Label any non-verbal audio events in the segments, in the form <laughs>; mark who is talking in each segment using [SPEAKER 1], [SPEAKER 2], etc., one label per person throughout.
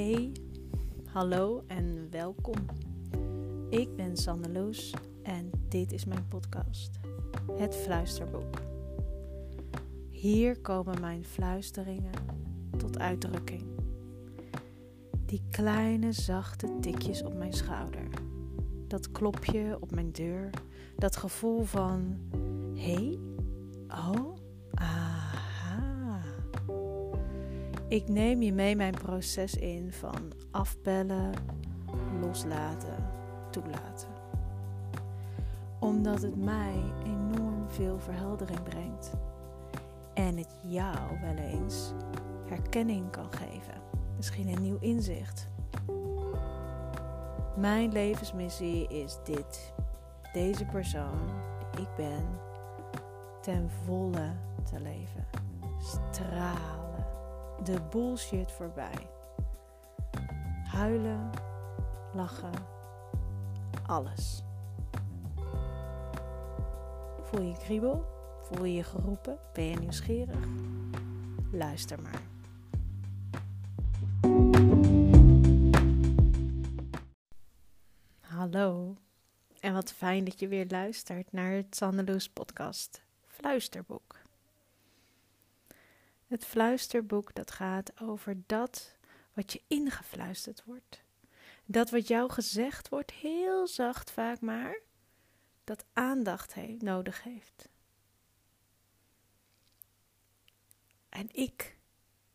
[SPEAKER 1] Hey, hallo en welkom. Ik ben Sanne Loos en dit is mijn podcast, Het Fluisterboek. Hier komen mijn fluisteringen tot uitdrukking. Die kleine zachte tikjes op mijn schouder. Dat klopje op mijn deur. Dat gevoel van: hé, hey, oh, aha. Ik neem je mee mijn proces in van afbellen, loslaten, toelaten. Omdat het mij enorm veel verheldering brengt. En het jou wel eens herkenning kan geven. Misschien een nieuw inzicht. Mijn levensmissie is dit. Deze persoon die ik ben, ten volle te leven. Stralen. De bullshit voorbij. Huilen, lachen, alles. Voel je kriebel? Voel je je geroepen? Ben je nieuwsgierig? Luister maar. Hallo en wat fijn dat je weer luistert naar het Sandeloos podcast Fluisterboek. Het fluisterboek dat gaat over dat wat je ingefluisterd wordt. Dat wat jou gezegd wordt, heel zacht vaak maar, dat aandacht heeft, nodig heeft. En ik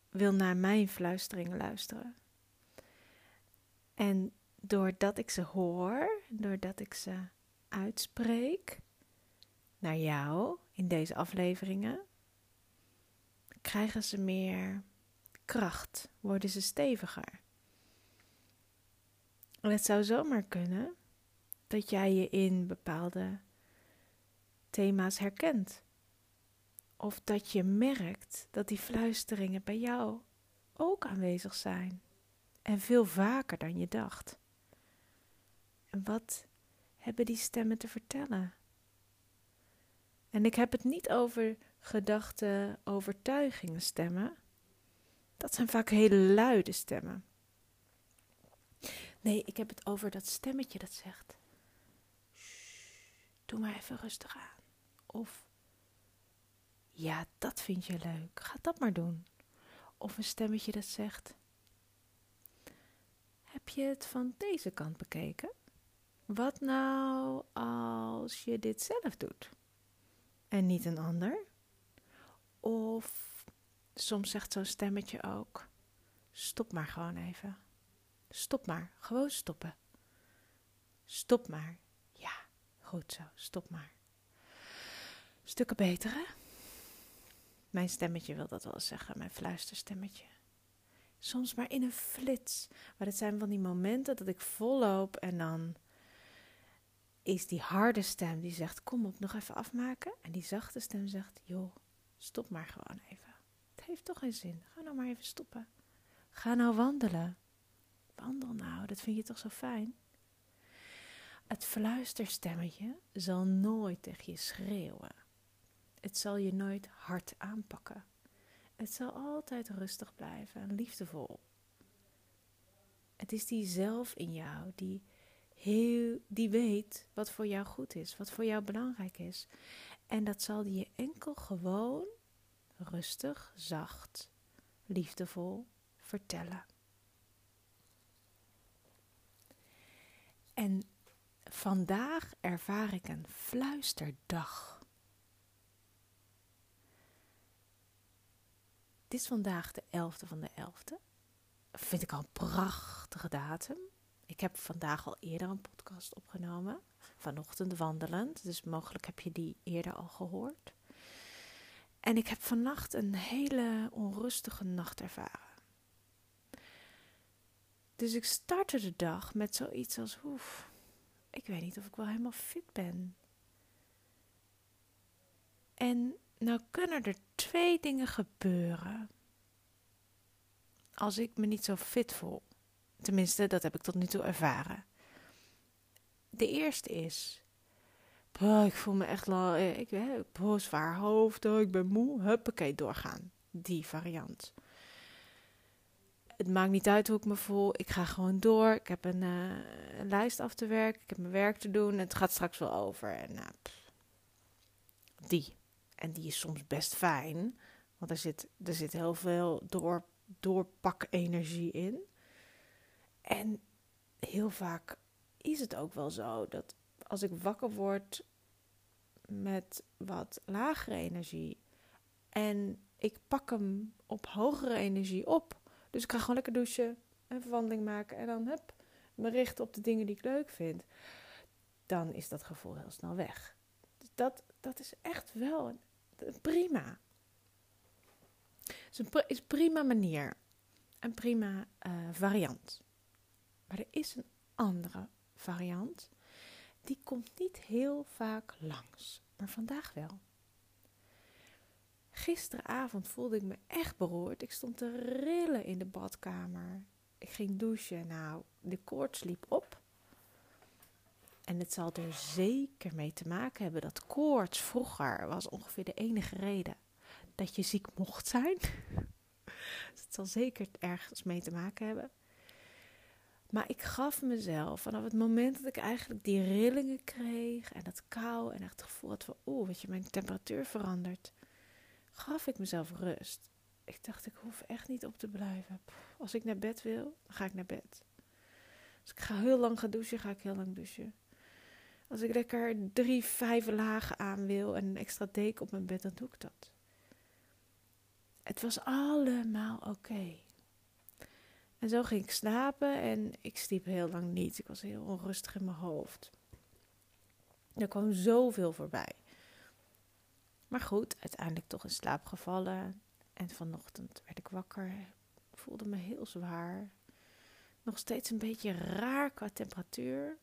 [SPEAKER 1] wil naar mijn fluisteringen luisteren. En doordat ik ze hoor, doordat ik ze uitspreek naar jou in deze afleveringen, krijgen ze meer kracht, worden ze steviger. En het zou zomaar kunnen dat jij je in bepaalde thema's herkent. Of dat je merkt dat die fluisteringen bij jou ook aanwezig zijn. En veel vaker dan je dacht. En wat hebben die stemmen te vertellen? En ik heb het niet over gedachten, overtuigingen stemmen. Dat zijn vaak hele luide stemmen. Nee, ik heb het over dat stemmetje dat zegt: Doe maar even rustig aan. Of ja, dat vind je leuk. Ga dat maar doen. Of een stemmetje dat zegt: Heb je het van deze kant bekeken? Wat nou als je dit zelf doet en niet een ander? Of soms zegt zo'n stemmetje ook: Stop maar gewoon even. Stop maar, gewoon stoppen. Stop maar. Ja, goed zo, stop maar. Stukken beter, hè? Mijn stemmetje wil dat wel zeggen, mijn fluisterstemmetje. Soms maar in een flits. Maar het zijn van die momenten dat ik volloop en dan is die harde stem die zegt: Kom op, nog even afmaken. En die zachte stem zegt: Joh, stop maar gewoon even. Het heeft toch geen zin. Ga nou maar even stoppen. Ga nou wandelen. Wandel nou, dat vind je toch zo fijn? Het fluisterstemmetje zal nooit tegen je schreeuwen. Het zal je nooit hard aanpakken. Het zal altijd rustig blijven en liefdevol. Het is die zelf in jou die, heel, die weet wat voor jou goed is, wat voor jou belangrijk is. En dat zal die je enkel gewoon rustig, zacht, liefdevol vertellen. En vandaag ervaar ik een fluisterdag. Het is vandaag de 11e van de 11e. Vind ik al een prachtige datum. Ik heb vandaag al eerder een podcast opgenomen. Vanochtend wandelend. Dus mogelijk heb je die eerder al gehoord. En ik heb vannacht een hele onrustige nacht ervaren. Dus ik startte de dag met zoiets als: oef, ik weet niet of ik wel helemaal fit ben. En nou kunnen er twee dingen gebeuren als ik me niet zo fit voel. Tenminste, dat heb ik tot nu toe ervaren. De eerste is, ik voel me echt lang, ik heb zwaar hoofd, oh, ik ben moe, huppakee, doorgaan. Die variant. Het maakt niet uit hoe ik me voel. Ik ga gewoon door. Ik heb een, uh, een lijst af te werken. Ik heb mijn werk te doen. Het gaat straks wel over. En nou, die. En die is soms best fijn. Want er zit, er zit heel veel door, doorpak-energie in. En heel vaak is het ook wel zo dat als ik wakker word met wat lagere energie en ik pak hem op hogere energie op. Dus ik ga gewoon lekker douchen, een verwandeling maken en dan heb me richten op de dingen die ik leuk vind. Dan is dat gevoel heel snel weg. Dus dat, dat is echt wel een, prima. Het is een prima manier. Een prima uh, variant. Maar er is een andere variant. Die komt niet heel vaak langs. Maar vandaag wel. Gisteravond voelde ik me echt beroerd. Ik stond te rillen in de badkamer. Ik ging douchen. Nou, de koorts liep op. En het zal er zeker mee te maken hebben dat koorts vroeger was ongeveer de enige reden dat je ziek mocht zijn. <laughs> dus het zal zeker ergens mee te maken hebben. Maar ik gaf mezelf vanaf het moment dat ik eigenlijk die rillingen kreeg en dat kou en echt het gevoel had van oeh, weet je, mijn temperatuur verandert, gaf ik mezelf rust. Ik dacht, ik hoef echt niet op te blijven. Als ik naar bed wil, dan ga ik naar bed. Als ik ga heel lang gaan douchen, ga ik heel lang douchen. Als ik lekker drie, vijf lagen aan wil en een extra deken op mijn bed, dan doe ik dat. Het was allemaal oké. En zo ging ik slapen en ik sliep heel lang niet. Ik was heel onrustig in mijn hoofd. Er kwam zoveel voorbij. Maar goed, uiteindelijk toch in slaap gevallen. En vanochtend werd ik wakker. Voelde me heel zwaar. Nog steeds een beetje raar qua temperatuur.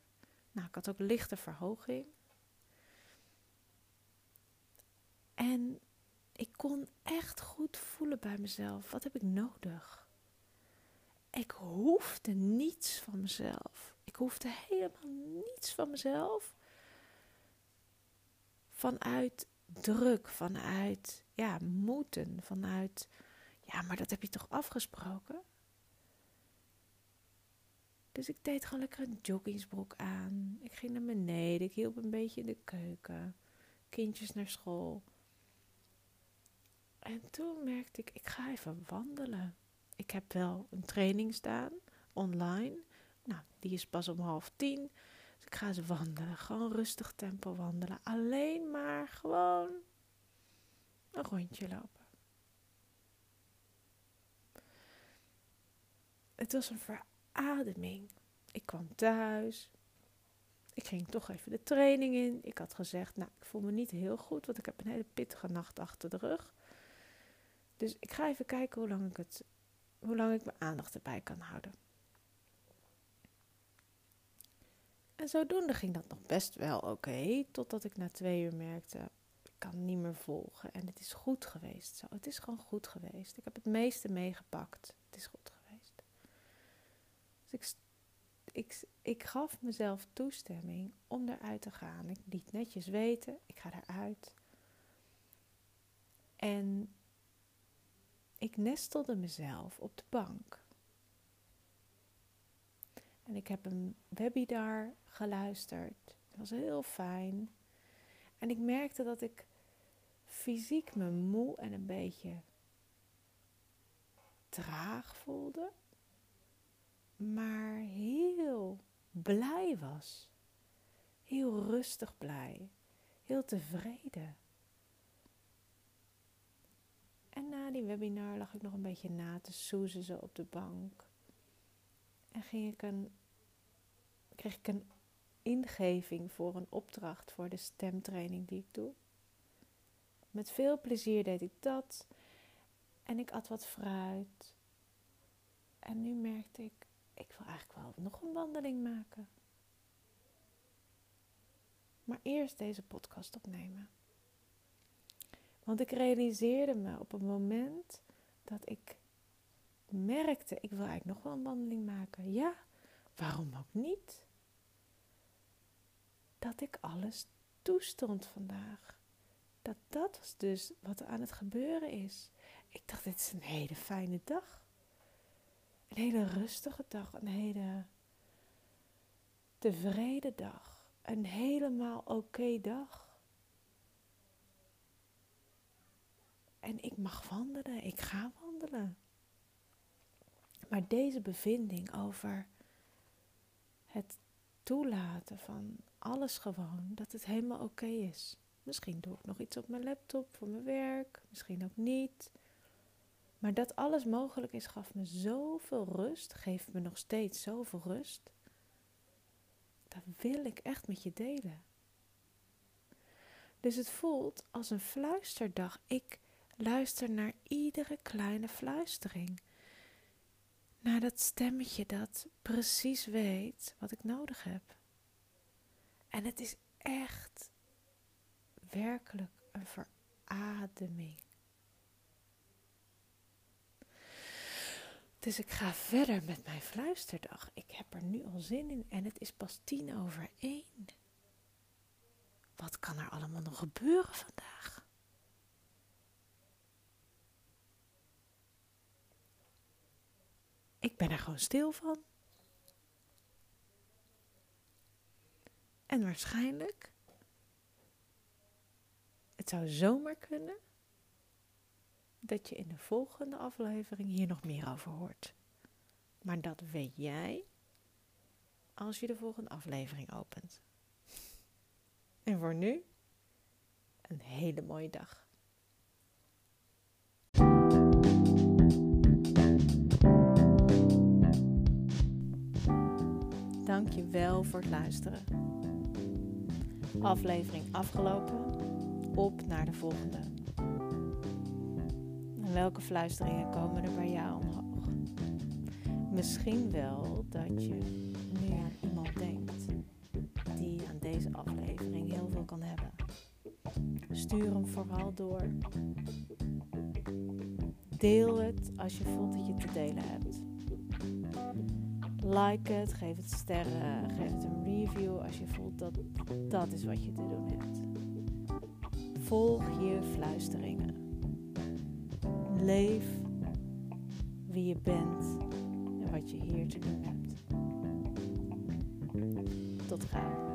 [SPEAKER 1] Nou, ik had ook lichte verhoging. En ik kon echt goed voelen bij mezelf. Wat heb ik nodig? Ik hoefde niets van mezelf. Ik hoefde helemaal niets van mezelf. Vanuit druk, vanuit ja, moeten, vanuit ja, maar dat heb je toch afgesproken? Dus ik deed gewoon lekker een joggingsbroek aan. Ik ging naar beneden. Ik hielp een beetje in de keuken. Kindjes naar school. En toen merkte ik, ik ga even wandelen. Ik heb wel een training staan, online. Nou, die is pas om half tien. Dus ik ga eens wandelen. Gewoon rustig tempo wandelen. Alleen maar gewoon een rondje lopen. Het was een verademing. Ik kwam thuis. Ik ging toch even de training in. Ik had gezegd, nou, ik voel me niet heel goed, want ik heb een hele pittige nacht achter de rug. Dus ik ga even kijken hoe lang ik, het, hoe lang ik mijn aandacht erbij kan houden. En zodoende ging dat nog best wel oké, totdat ik na twee uur merkte, ik kan niet meer volgen. En het is goed geweest zo. Het is gewoon goed geweest. Ik heb het meeste meegepakt. Het is goed geweest. Dus ik, ik, ik gaf mezelf toestemming om eruit te gaan. Ik liet netjes weten, ik ga eruit. En ik nestelde mezelf op de bank. En ik heb een webinar geluisterd. Dat was heel fijn. En ik merkte dat ik fysiek me moe en een beetje traag voelde. Maar heel blij was. Heel rustig blij. Heel tevreden. En na die webinar lag ik nog een beetje na te soezen zo op de bank. En ging ik een, kreeg ik een ingeving voor een opdracht voor de stemtraining die ik doe. Met veel plezier deed ik dat. En ik at wat fruit. En nu merkte ik, ik wil eigenlijk wel nog een wandeling maken. Maar eerst deze podcast opnemen. Want ik realiseerde me op een moment dat ik merkte, ik wil eigenlijk nog wel een wandeling maken. Ja, waarom ook niet? Dat ik alles toestond vandaag. Dat dat was dus wat er aan het gebeuren is. Ik dacht, dit is een hele fijne dag. Een hele rustige dag, een hele tevreden dag, een helemaal oké dag. En ik mag wandelen, ik ga wandelen. Maar deze bevinding over het toelaten van alles gewoon, dat het helemaal oké is. Misschien doe ik nog iets op mijn laptop voor mijn werk, misschien ook niet. Maar dat alles mogelijk is, gaf me zoveel rust, geeft me nog steeds zoveel rust. Dat wil ik echt met je delen. Dus het voelt als een fluisterdag. Ik luister naar iedere kleine fluistering. Naar dat stemmetje dat precies weet wat ik nodig heb. En het is echt werkelijk een verademing. Dus ik ga verder met mijn fluisterdag. Ik heb er nu al zin in en het is pas tien over één. Wat kan er allemaal nog gebeuren vandaag? Ik ben er gewoon stil van. En waarschijnlijk, het zou zomaar kunnen dat je in de volgende aflevering hier nog meer over hoort. Maar dat weet jij als je de volgende aflevering opent. En voor nu, een hele mooie dag. Dank je wel voor het luisteren. Aflevering afgelopen. Op naar de volgende. En welke fluisteringen komen er bij jou omhoog? Misschien wel dat je nu aan iemand denkt die aan deze aflevering heel veel kan hebben. Stuur hem vooral door. Deel het als je voelt dat je te delen hebt. Like het, geef het sterren, geef het een review als je voelt dat dat is wat je te doen hebt. Volg je fluisteringen. Leef wie je bent en wat je hier te doen hebt. Tot gauw.